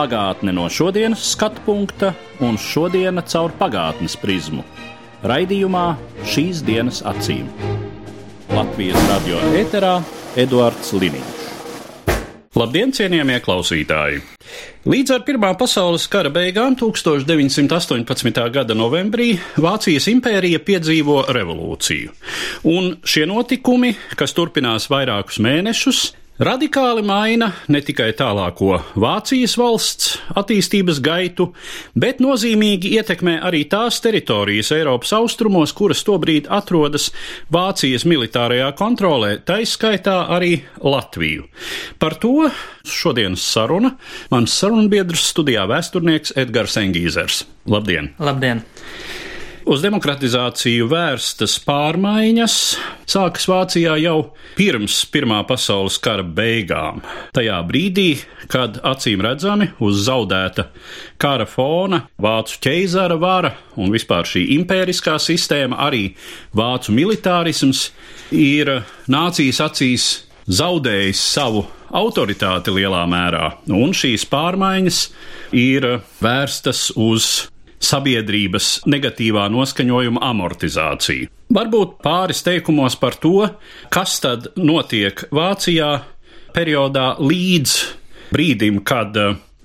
Pagātne no šodienas skatu punkta un šodienas caur pagātnes prizmu. Raidījumā šīs dienas acīm. Latvijas radio eterā Eduards Liniņš. Labdien, cienījamie klausītāji! Līdz ar Pirmā pasaules kara beigām 1918. gada novembrī Vācijas impērija piedzīvo revolūciju, un šie notikumi, kas turpinās vairākus mēnešus, radikāli maina ne tikai tālāko Vācijas valsts attīstības gaitu, bet nozīmīgi ietekmē arī tās teritorijas Eiropas austrumos, kuras tobrīd atrodas Vācijas militārajā kontrolē, taiskaitā arī Latviju. Par to šodienas saruna mans sarunbiedrs studijā vēsturnieks Edgars Engīzers. Labdien! Labdien! Uz demokratizāciju vērstas pārmaiņas sākas Vācijā jau pirms Pirmā pasaules kara beigām. Tajā brīdī, kad acīm redzami uz zaudēta kara fona vācu ķeizara vara un vispār šī impēriskā sistēma, arī vācu militārisms ir nācijas acīs zaudējis savu autoritāti lielā mērā, un šīs pārmaiņas ir vērstas uz sabiedrības negatīvā noskaņojuma amortizāciju. Varbūt pāris teikumos par to, kas tad notiek Vācijā periodā līdz brīdim, kad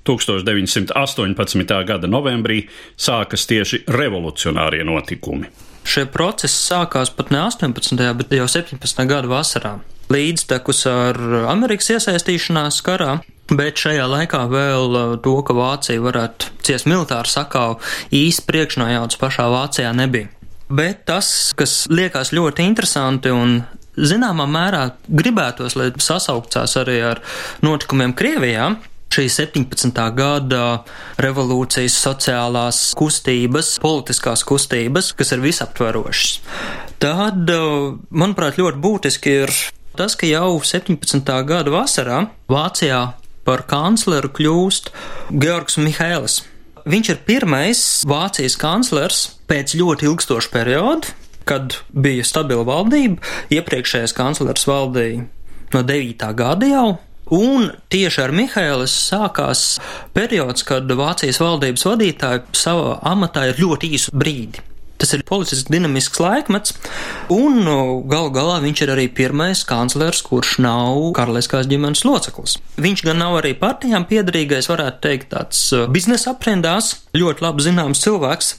1918. gada novembrī sākas tieši revolucionārie notikumi. Šie procesi sākās pat ne 18. bet jau 17. gada vasarā. Līdztekus ar Amerikas iesaistīšanās karā, bet šajā laikā vēl to, ka Vācija varētu ciest militāru sakāvu, īsti priekšnojauts pašā Vācijā nebija. Bet tas, kas liekas ļoti interesanti un zināmā mērā gribētos, lai sasaukcās arī ar notikumiem Krievijā, šī 17. gada revolūcijas, sociālās kustības, politiskās kustības, kas ir visaptverošas. Tad, manuprāt, ļoti būtiski ir tas, ka jau 17. gada vasarā Vācijā par kancleru kļūst Georgs Mihēlis. Viņš ir pirmais Vācijas kanclers pēc ļoti ilgstoša perioda, kad bija stabila valdība. Iepriekšējais kanclers valdīja no 9. gada jau, Un tieši ar Mihēlis sākās periods, kad Vācijas valdības vadītāji savā amatā ir ļoti īsu brīdi. Tas ir politiski dinamisks laikmets, un nu, gal galā viņš ir arī pirmais kanclers, kurš nav karaliskās ģimenes loceklis. Viņš gan nav arī partijām piedarīgais, varētu teikt, tāds uh, biznesa aprindās, ļoti labi zināms cilvēks,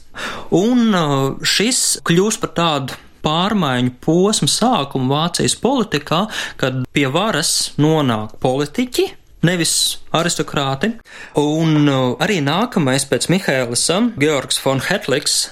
un uh, šis kļūst par tādu pārmaiņu posmu sākumu Vācijas politikā, kad pie varas nonāk politiķi, nevis aristokrāti. Un uh, arī nākamais pēc Mihēlisa, Georgs von Hetliks,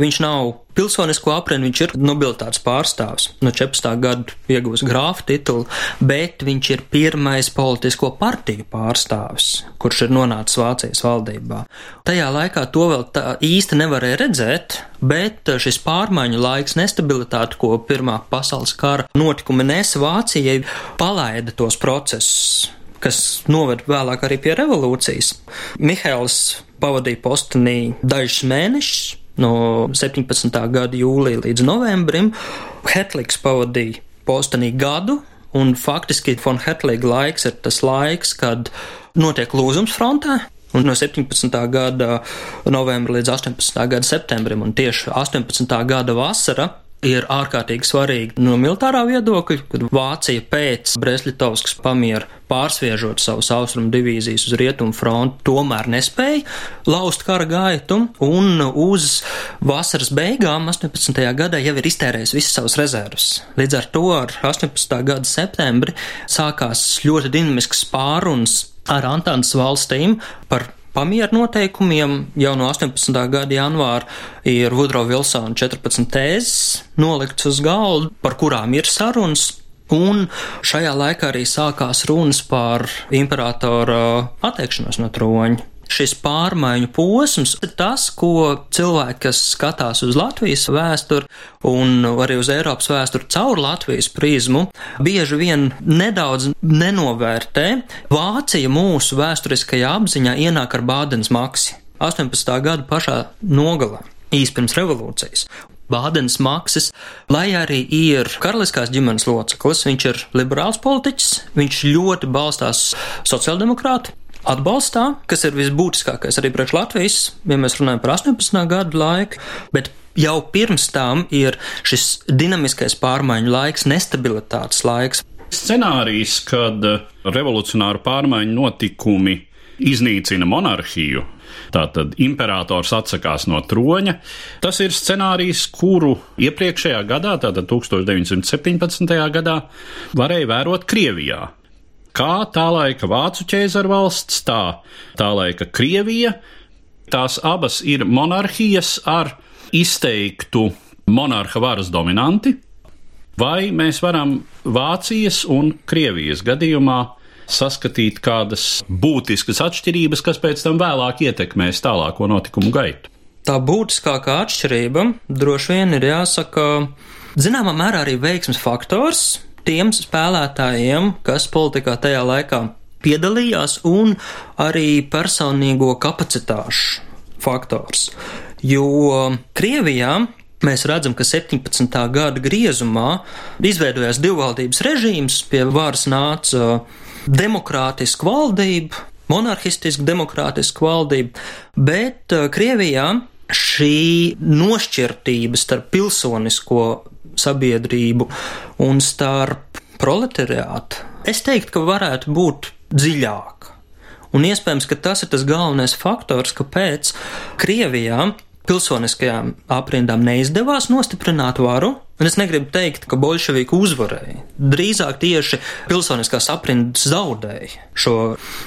viņš nav pilsonisko aprinu, viņš ir nobilitātes pārstāvs. No 14. gada iegūs grāfa titulu, bet viņš ir pirmais politisko partiju pārstāvs, kurš ir nonācis Vācijas valdībā. Tajā laikā to vēl tā īsti nevarēja redzēt, bet šis pārmaiņu laiks, nestabilitāte, ko Pirmā pasaules kara notikumi nesa Vācijai, palaida tos procesus kas noved vēlāk arī pie revolūcijas. Mihēls pavadīja postenī dažus mēnešus, no 17. gada jūlija līdz novembrim. Hetliks pavadīja postenī gadu, un faktiski von Hetliga laiks ir tas laiks, kad notiek lūzums frontē. Un no 17. gada novembra līdz 18. gada septembrim, un tieši 18. gada vasara ir ārkārtīgi svarīgi no militārā viedokļa, kad Vācija pēc Bresļitovskas pamiera pārsviežot savus austrumu divīzijas uz rietumu fronti, tomēr nespēja laust kara gaitu, un uz vasaras beigām 18. gadā jau ir iztērējis visas savas rezerves. Līdz ar to ar 18. gada septembri sākās ļoti dinamisks pāruns ar Antānas valstīm par pamieru noteikumiem. Jau no 18. gada janvāra ir Woodrow Wilsona 14 tēzes nolikts uz galda, par kurām ir sarunas. Un šajā laikā arī sākās runas par imperatora atteikšanos no troņa. Šis pārmaiņu posms ir tas, ko cilvēki, kas skatās uz Latvijas vēsturi un arī uz Eiropas vēsturi caur Latvijas prizmu, bieži vien nedaudz nenovērtē. Vācija mūsu vēsturiskajā apziņā ienāk ar Bādens maksi 18. gada pašā nogalē. Īsti pirms revolūcijas. Bādens Maksis, lai arī ir karaliskās ģimenes loceklis, viņš ir liberāls politiķis, viņš ļoti balstās sociāldemokrātu atbalstā, kas ir visbūtiskākais arī priekš Latvijas, ja mēs runājam par 18. gadu laiku, bet jau pirms tam ir šis dinamiskais pārmaiņu laiks, nestabilitātes laiks. Scenārijs, kad revolucionāru pārmaiņu notikumi iznīcina monarhiju, Tātad imperators atsakās no troņa. Tas ir scenārijs, kuru iepriekšējā gadā, tātad 1917. gadā, varēja vērot Krievijā. Kā tā laika Vācu ķēzara valsts, tā tā laika Krievija, tās abas ir monarhijas ar izteiktu monarha varas dominanti, vai mēs varam Vācijas un Krievijas gadījumā saskatīt kādas būtiskas atšķirības, kas pēc tam vēlāk ietekmēs tālāko notikumu gaitu. Tā būtiskākā atšķirība droši vien ir jāsaka, zināmā mērā arī veiksmes faktors tiem spēlētājiem, kas politikā tajā laikā piedalījās, un arī personīgo kapacitāšu faktors. Jo Krievijā mēs redzam, ka 17. gada griezumā izveidojās divvaldības režīms, pie varas nāca demokrātiska valdība, monarhistiska demokrātiska valdība, bet uh, Krievijā šī nošķirtība starp pilsonisko sabiedrību un starp proletariātu, es teiktu, ka varētu būt dziļāka. Un iespējams, ka tas ir tas galvenais faktors, kāpēc Krievijā pilsoniskajām aprindām neizdevās nostiprināt varu, un es negribu teikt, ka bolševiki uzvarēja. Drīzāk tieši pilsoniskās aprindas zaudēja šo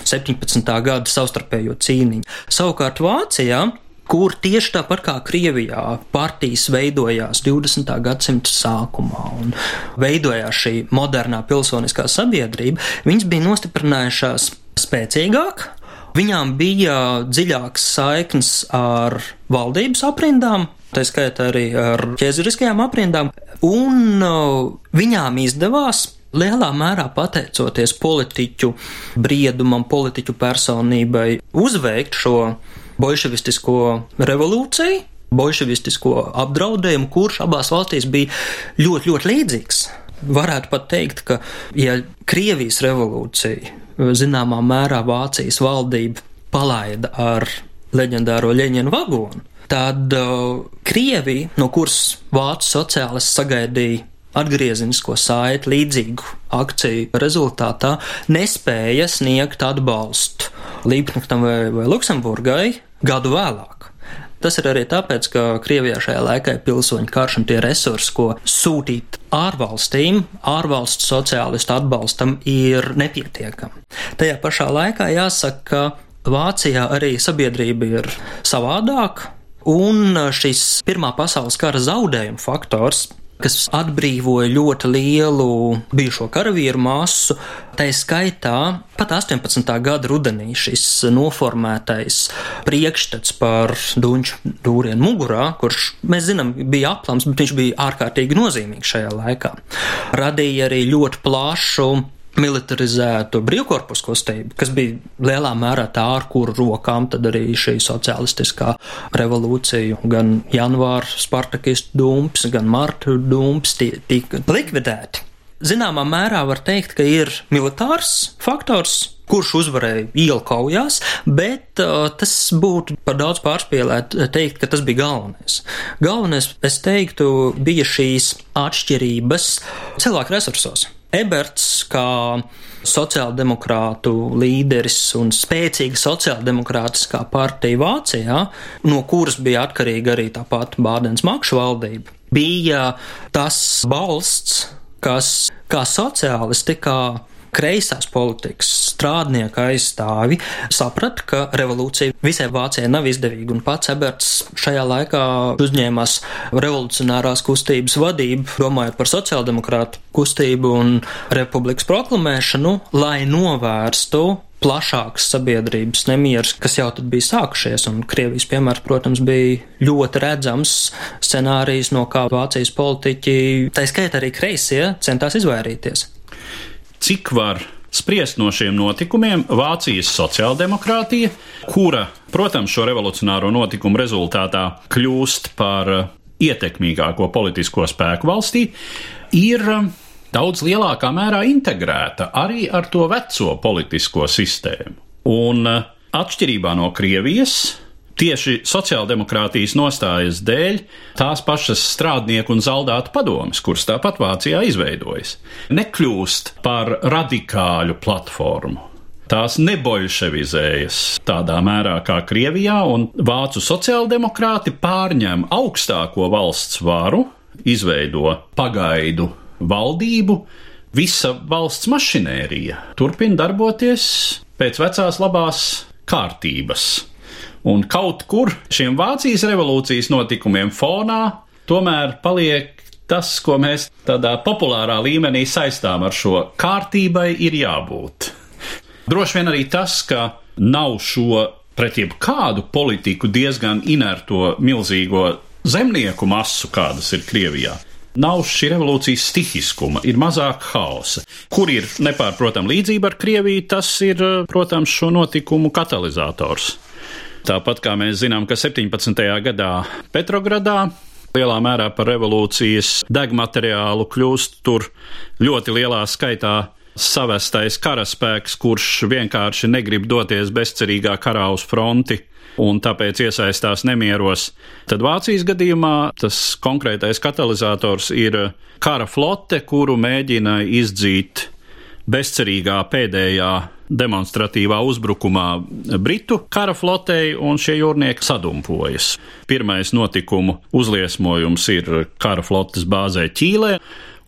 17. gada savstarpējo cīniņu. Savukārt Vācijā kur tieši tāpat kā Krievijā partijas veidojās 20. gadsimta sākumā un veidojās šī modernā pilsoniskā sabiedrība, viņas bija nostiprinājušās spēcīgāk, Viņām bija dziļāks saiknes ar valdības aprindām, tā skaitā arī ar ķēzariskajām aprindām, un uh, viņām izdevās lielā mērā pateicoties politiķu briedumam, politiķu personībai, uzveikt šo bolševistisko revolūciju, bolševistisko apdraudējumu, kurš abās valstīs bija ļoti, ļoti līdzīgs. Varētu pat teikt, ka, ja Krievijas revolūcija zināmā mērā Vācijas valdība palaida ar leģendāro Leņķinu vagonu, tad uh, Krievija, no kuras vācu sociālisti sagaidīja atgriezenisko saiti līdzīgu akciju rezultātā, nespēja sniegt atbalstu Līpnaktam vai, vai Luksemburgai gadu vēlāk. Tas ir arī tāpēc, ka Krievijā šajā laikā ir pilsoņu karš un tie resursi, ko sūtīt ārvalstīm, ārvalstu sociālistu atbalstam, ir nepietiekami. Tajā pašā laikā jāsaka, ka Vācijā arī sabiedrība ir savādāka, un šis Pirmā pasaules kara zaudējuma faktors kas atbrīvoja ļoti lielu bijušo karavīru masu. Tā skaitā pat 18. gada rudenī šis noformētais priekšstats par duņu dūrienu mugurā, kurš, mēs zinām, bija aplams, bet viņš bija ārkārtīgi nozīmīgs šajā laikā, radīja arī ļoti plašu militarizētu brīvkorpusu kustību, kas bija lielā mērā tā, ar kuru rokām tad arī šī socialistiskā revolūcija, gan janvāra spartakistu dumps, gan marta dumps tika likvidēti. Zināmā mērā var teikt, ka ir militārs faktors, kurš uzvarēja ielu kaujās, bet uh, tas būtu par daudz pārspīlēt teikt, ka tas bija galvenais. Galvenais, es teiktu, bija šīs atšķirības cilvēku resursos. Eberts, kā sociāldemokrātu līderis un spēcīga sociāldemokrātiskā partija Vācijā, no kuras bija atkarīga arī tāpat Bādens Makšu valdība, bija tas balsts, kas kā sociālisti, kā kreisās politikas strādnieka aizstāvi saprata, ka revolūcija visai Vācijai nav izdevīga, un pats Eberts šajā laikā uzņēmās revolucionārās kustības vadību, domājot par sociāldemokrātu kustību un republikas proklamēšanu, lai novērstu plašāks sabiedrības nemieris, kas jau tad bija sākušies, un Krievijas piemērs, protams, bija ļoti redzams scenārijs, no kā Vācijas politiķi, tā skaitā arī kreisie, centās izvairīties cik var spriest no šiem notikumiem Vācijas sociāldemokrātija, kura, protams, šo revolucionāro notikumu rezultātā kļūst par ietekmīgāko politisko spēku valstī, ir daudz lielākā mērā integrēta arī ar to veco politisko sistēmu. Un atšķirībā no Krievijas, tieši sociāldemokrātijas nostājas dēļ tās pašas strādnieku un zaldātu padomas, kuras tāpat Vācijā izveidojas, nekļūst par radikāļu platformu. Tās neboļševizējas tādā mērā kā Krievijā, un vācu sociāldemokrāti pārņem augstāko valsts varu, izveido pagaidu valdību, visa valsts mašinērija turpina darboties pēc vecās labās kārtības. Un kaut kur šiem Vācijas revolūcijas notikumiem fonā tomēr paliek tas, ko mēs tādā populārā līmenī saistām ar šo kārtībai, ir jābūt. Droši vien arī tas, ka nav šo pret jebkādu politiku diezgan inerto milzīgo zemnieku masu, kādas ir Krievijā. Nav šī revolūcijas stihiskuma, ir mazāk haosa. Kur ir nepārprotama līdzība ar Krieviju, tas ir, protams, šo notikumu katalizators. Tāpat kā mēs zinām, ka 17. gadā Petrogradā lielā mērā par revolūcijas degmateriālu kļūst tur ļoti lielā skaitā savestais karaspēks, kurš vienkārši negrib doties bezcerīgā karā uz fronti un tāpēc iesaistās nemieros. Tad Vācijas gadījumā tas konkrētais katalizators ir kara flote, kuru mēģina izdzīt bezcerīgā pēdējā demonstratīvā uzbrukumā Britu kara flotei, un šie jūrnieki sadumpojas. Pirmais notikumu uzliesmojums ir kara flotes bāzē Ķīlē,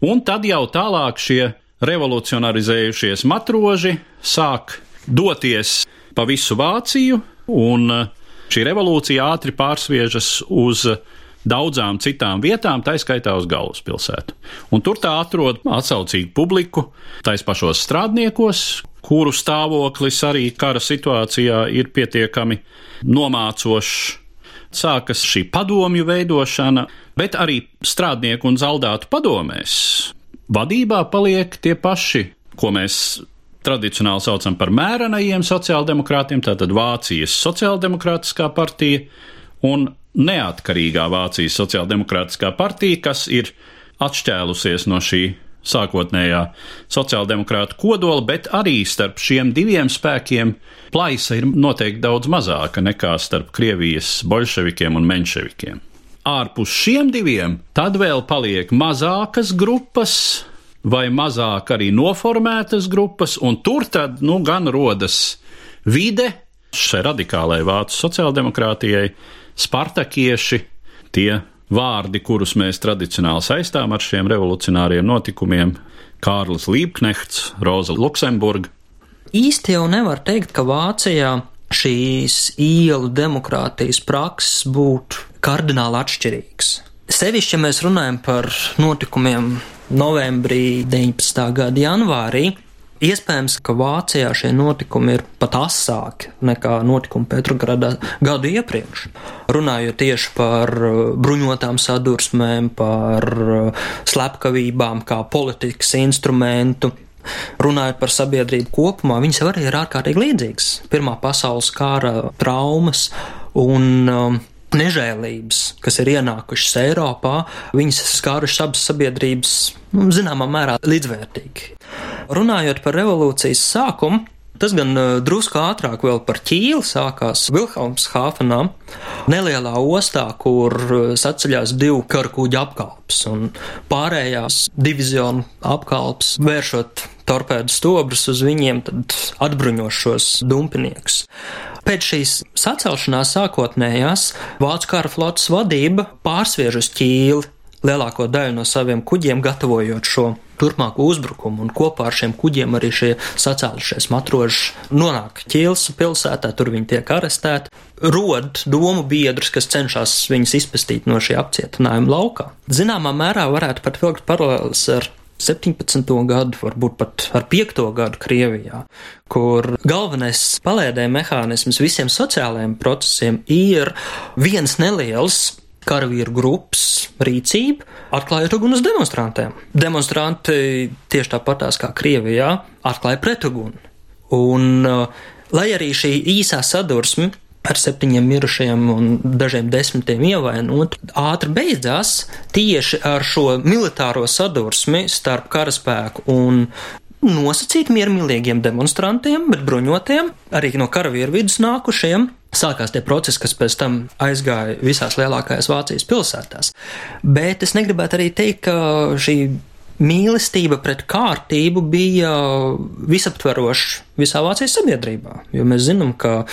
un tad jau tālāk šie revolucionarizējušies matroži sāk doties pa visu Vāciju, un šī revolūcija ātri pārsviežas uz daudzām citām vietām, tā skaitā uz galvaspilsētu. Un tur tā atrod atsaucīgu publiku, tais pašos strādniekos, kuru stāvoklis arī kara situācijā ir pietiekami nomācošs. Sākas šī padomju veidošana, bet arī strādnieku un zaldātu padomēs. Vadībā paliek tie paši, ko mēs tradicionāli saucam par mērenajiem sociāldemokrātiem, tātad Vācijas sociāldemokrātiskā partija un neatkarīgā Vācijas sociāldemokrātiskā partija, kas ir atšķēlusies no šī sākotnējā sociāldemokrāta kodola, bet arī starp šiem diviem spēkiem plaisa ir noteikti daudz mazāka nekā starp Krievijas bolševikiem un menševikiem. Ārpus šiem diviem tad vēl paliek mazākas grupas, vai mazāk arī noformētas grupas, un tur tad nu gan rodas vide šai radikālajai vācu sociāldemokrātijai, spartakieši, tie vārdi, kurus mēs tradicionāli saistām ar šiem revolucionāriem notikumiem - Kārlis Līpknechts, Roza Luksemburga. Īsti jau nevar teikt, ka Vācijā šīs ielu demokrātijas prakses būtu kardināli atšķirīgas. Sevišķi, ja mēs runājam par notikumiem novembrī, 19. gada janvārī, Iespējams, ka Vācijā šie notikumi ir pat asāki nekā notikumi Petrogradā gadu iepriekš. Runājot tieši par uh, bruņotām sadursmēm, par uh, slepkavībām kā politikas instrumentu, Runājot par sabiedrību kopumā, viņas arī ir ārkārtīgi līdzīgas. Pirmā pasaules kara traumas un um, nežēlības, kas ir ienākušas Eiropā, viņas skārušas abas sabiedrības, nu, zināmā mērā, līdzvērtīgi. Runājot par revolūcijas sākumu, Tas gan uh, drusku ātrāk vēl par ķīli sākās Vilhelmshāfenā, nelielā ostā, kur uh, saceļās divu karkuģu apkalps un pārējās divizionu apkalps, vēršot torpēdu stobrus uz viņiem, tad atbruņošos dumpiniekus. Pēc šīs sacelšanās sākotnējās Vācu kara flotas vadība pārsviež uz ķīli lielāko daļu no saviem kuģiem, gatavojot šo turpmāku uzbrukumu, un kopā ar šiem kuģiem arī šie sacēlušies matroži nonāk Ķilsa pilsētā, tur viņi tiek arestēti, rod domu biedrus, kas cenšas viņus izpestīt no šī apcietinājuma laukā. Zināmā mērā varētu pat vilkt paralēlis ar 17. gadu, varbūt pat ar 5. gadu Krievijā, kur galvenais palēdē mehānisms visiem sociālajiem procesiem ir viens neliels karavīru grupas rīcība, atklājot uguni uz demonstrantiem. Demonstranti tieši tāpatās kā Krievijā atklāja pretuguni. Un, uh, lai arī šī īsā sadursme ar septiņiem mirušajiem un dažiem desmitiem ievainot, ātri beidzās tieši ar šo militāro sadursmi starp karaspēku un nosacīt miermīlīgiem demonstrantiem, bet bruņotiem, arī no karavīru vidus nākušiem, sākās tie procesi, kas pēc tam aizgāja visās lielākajās Vācijas pilsētās. Bet es negribētu arī teikt, ka šī mīlestība pret kārtību bija visaptveroša visā Vācijas sabiedrībā. Jo mēs zinām, ka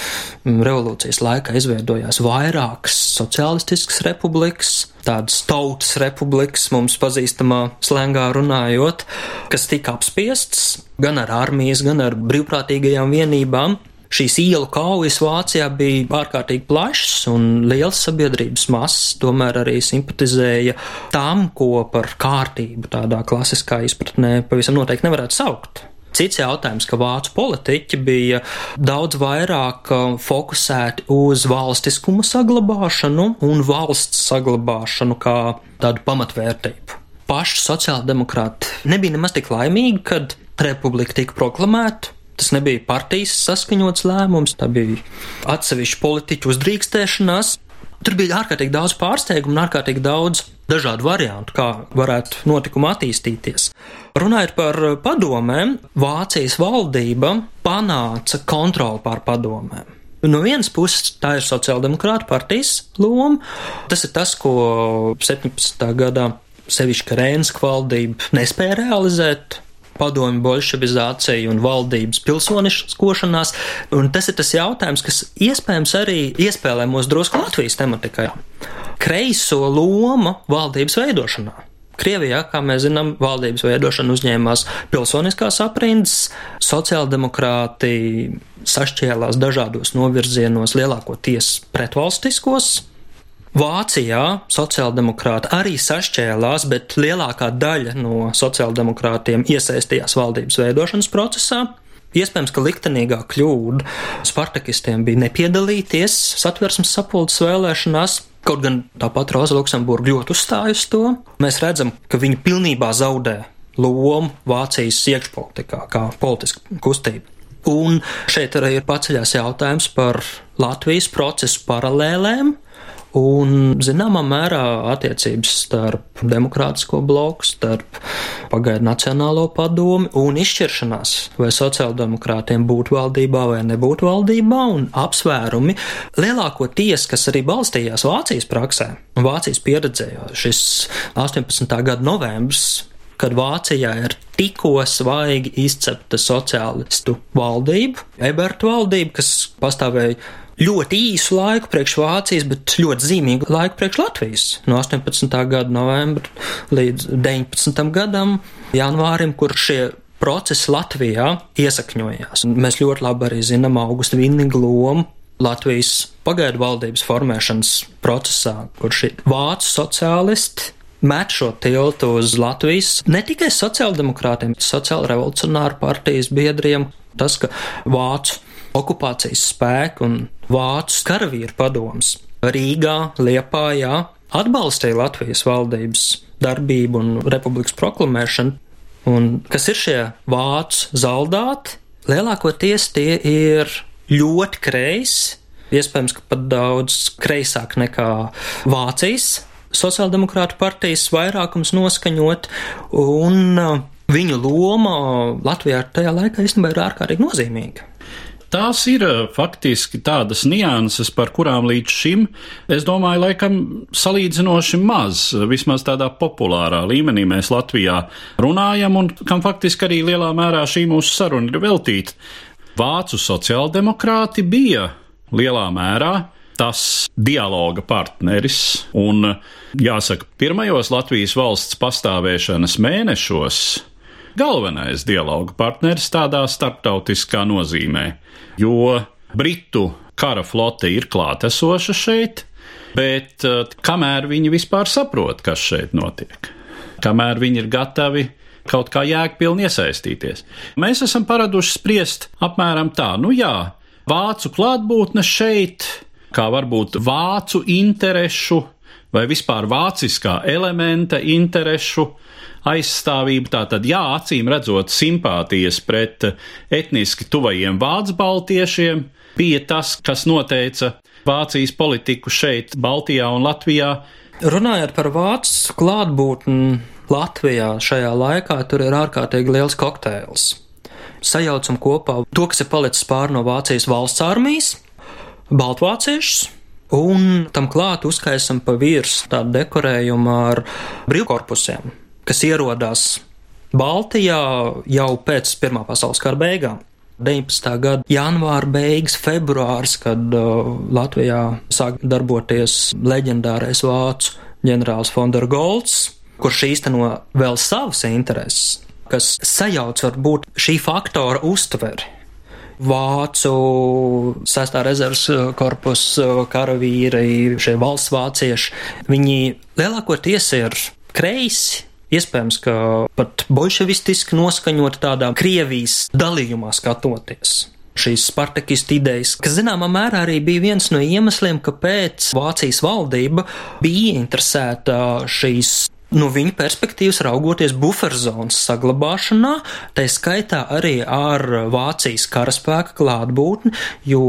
revolūcijas laikā izveidojās vairākas sociālistiskas republikas, tādas tautas republikas, mums pazīstamā slēngā runājot, kas tika apspiestas gan ar armijas, gan ar brīvprātīgajām vienībām. Šīs ielu kaujas Vācijā bija ārkārtīgi plašas, un liels sabiedrības masas tomēr arī simpatizēja tam, ko par kārtību tādā klasiskā izpratnē pavisam noteikti nevarētu saukt. Cits jautājums, ka vācu politiķi bija daudz vairāk uh, fokusēti uz valstiskuma saglabāšanu un valsts saglabāšanu kā tādu pamatvērtību. Paši sociāldemokrāti nebija nemaz tik laimīgi, kad republika tika proklamēta, Tas nebija partijas saskaņots lēmums, tā bija atsevišķa politiķu uzdrīkstēšanās. Tur bija ārkārtīgi daudz pārsteigumu un ārkārtīgi daudz dažādu variantu, kā varētu notikumi attīstīties. Runājot par padomēm, Vācijas valdība panāca kontroli pār padomēm. No vienas puses, tā ir sociāldemokrāta partijas loma. Tas ir tas, ko 17. gadā sevišķi Rēnska valdība nespēja realizēt padomju bolševizācija un valdības pilsoniskošanās. Un tas ir tas jautājums, kas iespējams arī iespēlē mūs drusku Latvijas tematikā. Kreiso loma valdības veidošanā. Krievijā, kā mēs zinām, valdības veidošanu uzņēmās pilsoniskās aprindas, sociāldemokrāti sašķēlās dažādos novirzienos, lielākoties pretvalstiskos, Vācijā sociāldemokrāti arī sašķēlās, bet lielākā daļa no sociāldemokrātiem iesaistījās valdības veidošanas procesā. Iespējams, ka liktenīgā kļūda Spartakistiem bija nepiedalīties satversmes sapulces vēlēšanās, kaut gan tāpat Roza Luksemburga ļoti uzstājas to. Mēs redzam, ka viņi pilnībā zaudē lomu Vācijas iekšpolitikā kā politiska kustība. Un šeit arī ir paceļās jautājums par Latvijas procesu paralēlēm, Un, zināmā mērā, attiecības starp demokrātisko bloku, starp pagaidu Nacionālo padomi un izšķiršanās, vai sociāldemokrātiem būt valdībā vai nebūt valdībā, un apsvērumi lielākoties, kas arī balstījās Vācijas praksē un Vācijas pieredzē, jo šis 18. gada novembris kad Vācijā ir tikko svaigi izcepta sociālistu valdība, Eberta valdība, kas pastāvēja ļoti īsu laiku priekš Vācijas, bet ļoti zīmīgu laiku priekš Latvijas. No 18. gada novembra līdz 19. gadam, janvārim, kur šie procesi Latvijā iesakņojās. Mēs ļoti labi arī zinām Augusta Vinniga lomu Latvijas pagaidu valdības formēšanas procesā, kur šie vācu sociālisti met šo tiltu uz Latvijas ne tikai sociāldemokrātiem, sociāla revolucionāru partijas biedriem, tas, ka vācu okupācijas spēku un vācu karavīru padoms Rīgā, Liepājā atbalstīja Latvijas valdības darbību un republikas proklamēšanu. Un kas ir šie vācu zaldāti? Lielākoties tie ir ļoti kreisi, iespējams, ka pat daudz kreisāk nekā Vācijas sociāldemokrātu partijas vairākums noskaņot, un uh, viņu loma Latvijā tajā laikā īstenībā ir ārkārtīgi nozīmīga. Tās ir eh, faktiski tādas nianses, par kurām līdz šim, es domāju, laikam salīdzinoši maz, vismaz tādā populārā līmenī mēs Latvijā runājam, un kam faktiski arī lielā mērā šī mūsu saruna ir veltīta. Vācu sociāldemokrāti bija lielā mērā tas dialoga partneris, un jāsaka, pirmajos Latvijas valsts pastāvēšanas mēnešos galvenais dialogu partneris tādā starptautiskā nozīmē, jo Britu kara flote ir klātesoša šeit, bet uh, kamēr viņi vispār saprot, kas šeit notiek, kamēr viņi ir gatavi kaut kā jēgpilni iesaistīties. Mēs esam paraduši spriest apmēram tā, nu jā, vācu klātbūtne šeit, kā varbūt vācu interešu vai vispār vāciskā elementa interešu aizstāvība. Tātad, jā, acīm redzot, simpātijas pret etniski tuvajiem vācu baltiešiem bija tas, kas noteica Vācijas politiku šeit, Baltijā un Latvijā. Runājot par vācu klātbūtni Latvijā šajā laikā, tur ir ārkārtīgi liels kokteils. Sajaucam kopā to, kas ir palicis pāri no Vācijas valsts armijas, baltvāciešus, un tam klāt uzkaisam pa virsmu tādu dekorējumu ar brīvkorpusiem, kas ierodās Baltijā jau pēc Pirmā pasaules kara beigām. 19. gada janvāra beigas, februārs, kad uh, Latvijā sāk darboties leģendārais vācu ģenerālis Fondera Golds, kurš īsteno vēl savas intereses, kas sajauc varbūt šī faktora uztveri. Vācu sestā rezerves korpusa karavīri, šie valsts vācieši, viņi lielākoties ir kreisi, Iespējams, ka pat bolševistiski noskaņot tādā Krievijas dalījumā skatoties. Šīs spartakistu idejas, kas zināmā mērā arī bija viens no iemesliem, kāpēc Vācijas valdība bija interesēta šīs no viņa perspektīvas raugoties buferzonas saglabāšanā, tā skaitā arī ar Vācijas karaspēka klātbūtni, jo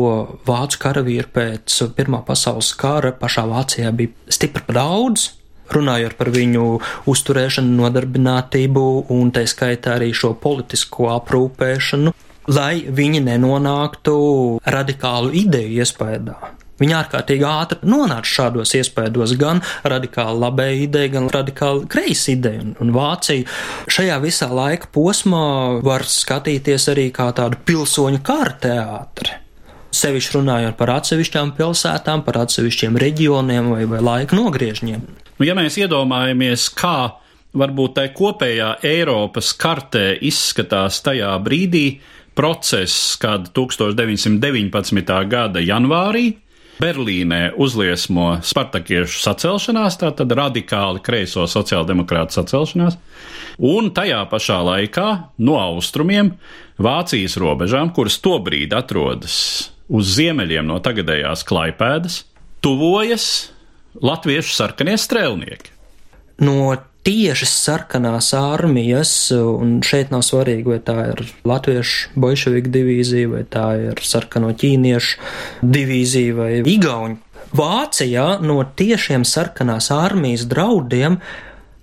vācu karavīri pēc Pirmā pasaules kara pašā Vācijā bija stipri daudz. Runājot par viņu uzturēšanu, nodarbinātību un tā skaitā arī šo politisko aprūpēšanu, lai viņi nenonāktu radikālu ideju iespējā. Viņa ārkārtīgi ātri nonāca šādos iespējos, gan radikāli labēja ideja, gan radikāli kreisa ideja. Un, un Vācija šajā visā laika posmā var skatīties arī kā tādu pilsoņu kara teātri. Sevišķi runājot par atsevišķām pilsētām, par atsevišķiem reģioniem vai, vai laika nogriežņiem. Nu, ja mēs iedomājamies, kā varbūt tai kopējā Eiropas kartē izskatās tajā brīdī process, kad 1919. gada janvārī Berlīnē uzliesmo spartakiešu sacelšanās, tātad radikāli kreiso sociāldemokrātu sacelšanās, un tajā pašā laikā no austrumiem Vācijas robežām, kuras tobrīd atrodas uz ziemeļiem no tagadējās Klaipēdas, tuvojas latviešu sarkanie strēlnieki. No tiešas sarkanās armijas, un šeit nav svarīgi, vai tā ir latviešu bolševiku divīzija, vai tā ir sarkano ķīniešu divīzija vai igauņu. Vācijā no tiešiem sarkanās armijas draudiem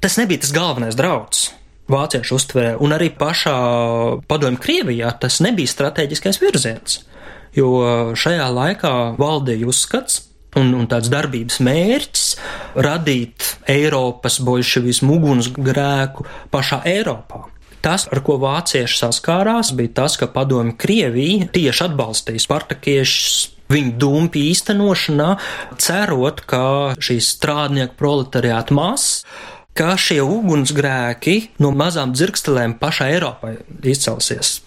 tas nebija tas galvenais drauds. Vācieši uztverē, un arī pašā padomju Krievijā tas nebija strateģiskais virziens, jo šajā laikā valdīja uzskats, un, un tāds darbības mērķis radīt Eiropas bolševismu ugunsgrēku pašā Eiropā. Tas, ar ko vācieši saskārās, bija tas, ka padomi Krievija tieši atbalstīja spartakiešus viņu dumpi īstenošanā, cerot, ka šīs strādnieku proletariāta masas ka šie ugunsgrēki no mazām dzirkstelēm pašai Eiropai izcelsies.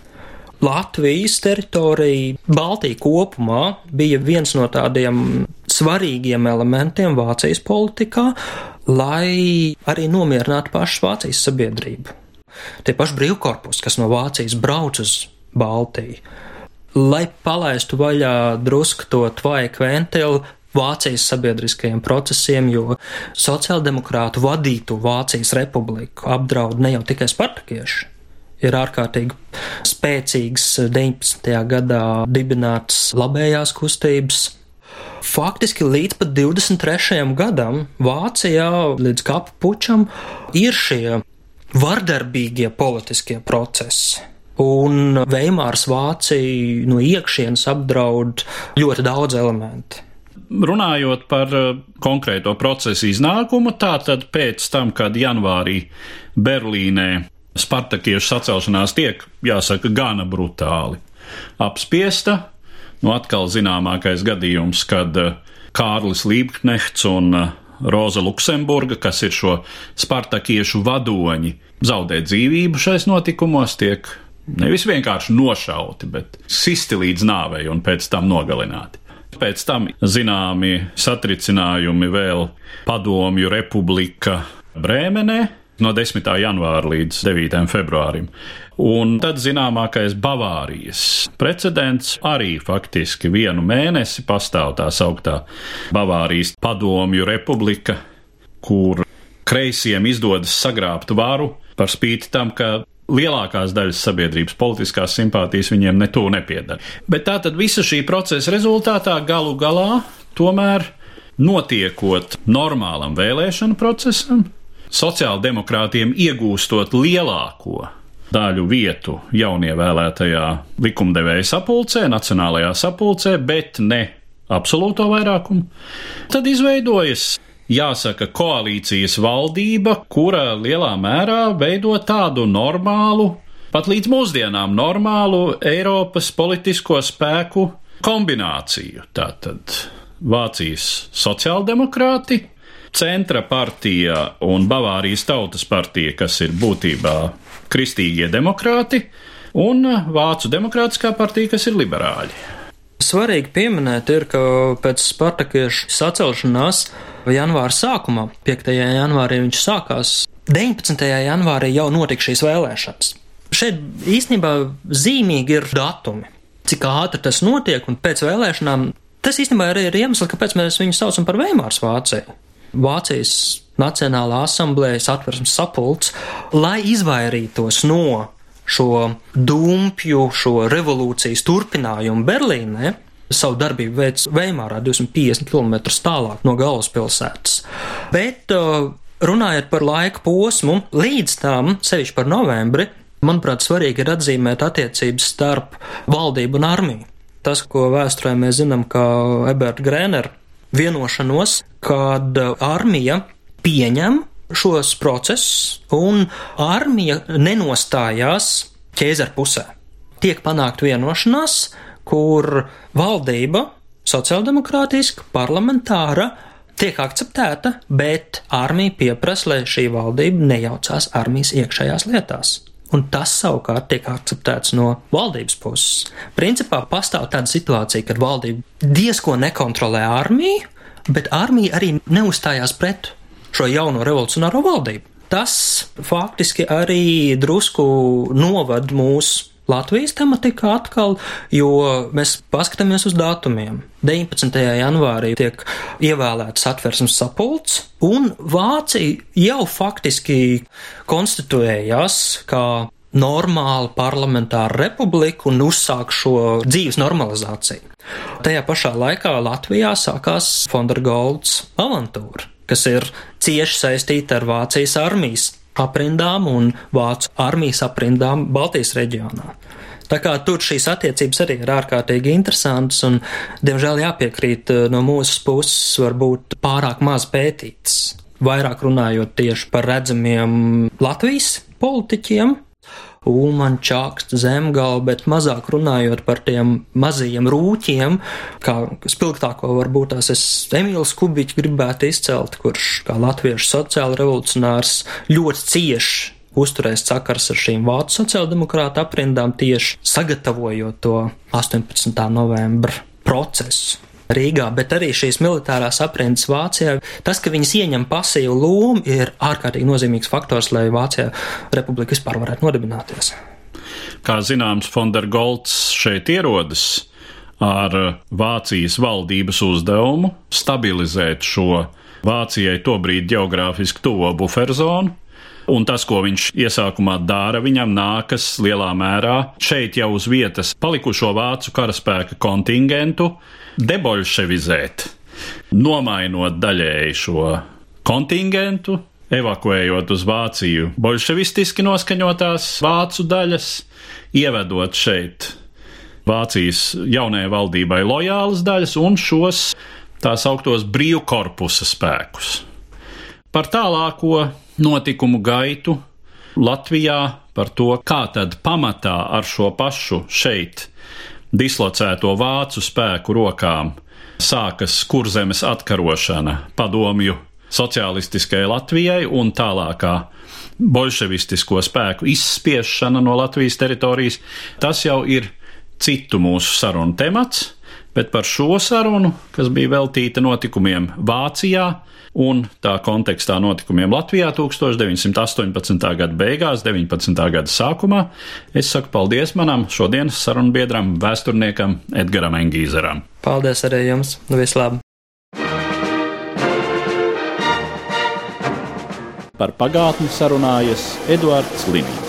Latvijas teritorija, Baltija kopumā bija viens no tādiem svarīgiem elementiem Vācijas politikā, lai arī nomierinātu pašu Vācijas sabiedrību. Tie paši brīvkorpusi, kas no Vācijas brauc uz Baltiju, lai palaistu vaļā drusku to tvaiku ventilu, Vācijas sabiedriskajiem procesiem, jo sociāldemokrātu vadītu Vācijas republiku apdraud ne jau tikai spartakieši, ir ārkārtīgi spēcīgas 19. gadā dibinātas labējās kustības. Faktiski līdz pat 23. gadam Vācijā, līdz kapu pučam, ir šie vardarbīgie politiskie procesi. Un Veimārs Vācija no iekšienes apdraud ļoti daudz elementu. Runājot par konkrēto procesu iznākumu, tātad pēc tam, kad janvārī Berlīnē Spartakiešu sacelšanās tiek, jāsaka, gana brutāli apspiesta. Nu, atkal zināmākais gadījums, kad eh, Kārlis Liebknechts un eh, Roza Luksemburga, kas ir šo spartakiešu vadoņi, zaudē dzīvību šais notikumos, tiek nevis vienkārši nošauti, bet sisti līdz nāvei un pēc tam nogalināti. Pēc tam zināmi satricinājumi vēl Padomju Republika Brēmenē no 10. janvāra līdz 9. februārim. Un tad zināmākais Bavārijas precedents arī faktiski vienu mēnesi pastāv tā sauktā Bavārijas padomju republika, kur kreisiem izdodas sagrābt varu par spīti tam, ka lielākās daļas sabiedrības politiskās simpātijas viņiem netū nepiedara. Bet tā tad visa šī procesa rezultātā galu galā tomēr notiekot normālam vēlēšanu procesam, sociāldemokrātiem iegūstot lielāko daļu vietu jaunievēlētajā likumdevēja sapulcē, nacionālajā sapulcē, bet ne absolūto vairākumu, tad izveidojas jāsaka, koalīcijas valdība, kura lielā mērā veido tādu normālu, pat līdz mūsdienām normālu Eiropas politisko spēku kombināciju. Tātad Vācijas sociāldemokrāti, centra partija un Bavārijas tautas partija, kas ir būtībā kristīgie demokrāti, un Vācu demokrātiskā partija, kas ir liberāļi. Svarīgi pieminēt ir, ka pēc Spartakiešu sacelšanās janvāra sākumā, 5. janvārī viņš sākās, 19. janvārī jau notika šīs vēlēšanas. Šeit īstenībā zīmīgi ir datumi, cik ātri tas notiek, un pēc vēlēšanām tas īstenībā arī ir iemesls, kāpēc mēs viņu saucam par Veimārs Vāciju. Vācijas Nacionālā asamblējas atversmes sapulcs, lai izvairītos no šo dumpju, šo revolūcijas turpinājumu Berlīnē, savu darbību veids Veimārā 250 km tālāk no galvaspilsētas. Bet uh, runājot par laika posmu, līdz tam, sevišķi par novembri, manuprāt, svarīgi ir atzīmēt attiecības starp valdību un armiju. Tas, ko vēsturē mēs zinām, kā Eberta Grēnera vienošanos, kad armija pieņem šos procesus, un armija nenostājās ķēzara pusē. Tiek panākt vienošanās, kur valdība, sociāldemokrātiska, parlamentāra, tiek akceptēta, bet armija pieprasa, lai šī valdība nejaucās armijas iekšējās lietās. Un tas savukārt tiek akceptēts no valdības puses. Principā pastāv tāda situācija, kad valdība diezko nekontrolē armiju, bet armija arī neuzstājās pret šo jauno revolucionāro valdību. Tas faktiski arī drusku novad mūs Latvijas tematikā atkal, jo mēs paskatāmies uz datumiem. 19. janvārī tiek ievēlēts atversmes sapulcs, un Vācija jau faktiski konstituējās kā normāla parlamentāra republika un uzsāk šo dzīves normalizāciju. Tajā pašā laikā Latvijā sākās Fondergolds avantūra kas ir cieši saistīta ar Vācijas armijas aprindām un Vācu armijas aprindām Baltijas reģionā. Tā kā tur šīs attiecības arī ir ārkārtīgi interesantas un, diemžēl, jāpiekrīt eh, no mūsu puses, varbūt pārāk maz pētīts. Vairāk runājot tieši par redzamiem Latvijas politiķiem, Ulmaņa, Čaksta, Zemgala, bet mazāk runājot par tiem mazajiem rūķiem, kā spilgtāko varbūt tās es Emīls Kubiķi gribētu izcelt, kurš kā latviešu sociāla revolucionārs ļoti cieši uzturēs sakars ar šīm vācu sociāldemokrāta aprindām tieši sagatavojot to 18. novembra procesu. Rīgā, bet arī šīs militārās aprindas Vācijā. Tas, ka viņas ieņem pasīvu lomu, ir ārkārtīgi nozīmīgs faktors, lai Vācijā republika vispār varētu nodibināties. Kā zināms, Fondergolds šeit ierodas ar Vācijas valdības uzdevumu stabilizēt šo Vācijai tobrīd geogrāfiski tuvo buferzonu, Un tas, ko viņš iesākumā dara, viņam nākas lielā mērā šeit jau uz vietas palikušo vācu karaspēka kontingentu debolševizēt, nomainot daļēji šo kontingentu, evakuējot uz Vāciju bolševistiski noskaņotās vācu daļas, ievedot šeit Vācijas jaunajai valdībai lojālas daļas un šos tā sauktos brīvkorpusa spēkus. Par tālāko notikumu gaitu Latvijā, par to, kā tad pamatā ar šo pašu šeit dislocēto vācu spēku rokām sākas kurzemes atkarošana padomju sociālistiskajai Latvijai un tālākā bolševistisko spēku izspiešana no Latvijas teritorijas, tas jau ir citu mūsu sarunu temats, bet par šo sarunu, kas bija veltīta notikumiem Vācijā un tā kontekstā notikumiem Latvijā 1918. gada beigās, 19. gada sākumā, es saku paldies manam šodienas sarunbiedram, vēsturniekam Edgaram Engīzeram. Paldies arī jums! Nu, vislabāk! Par pagātni sarunājas Eduards Liniņš.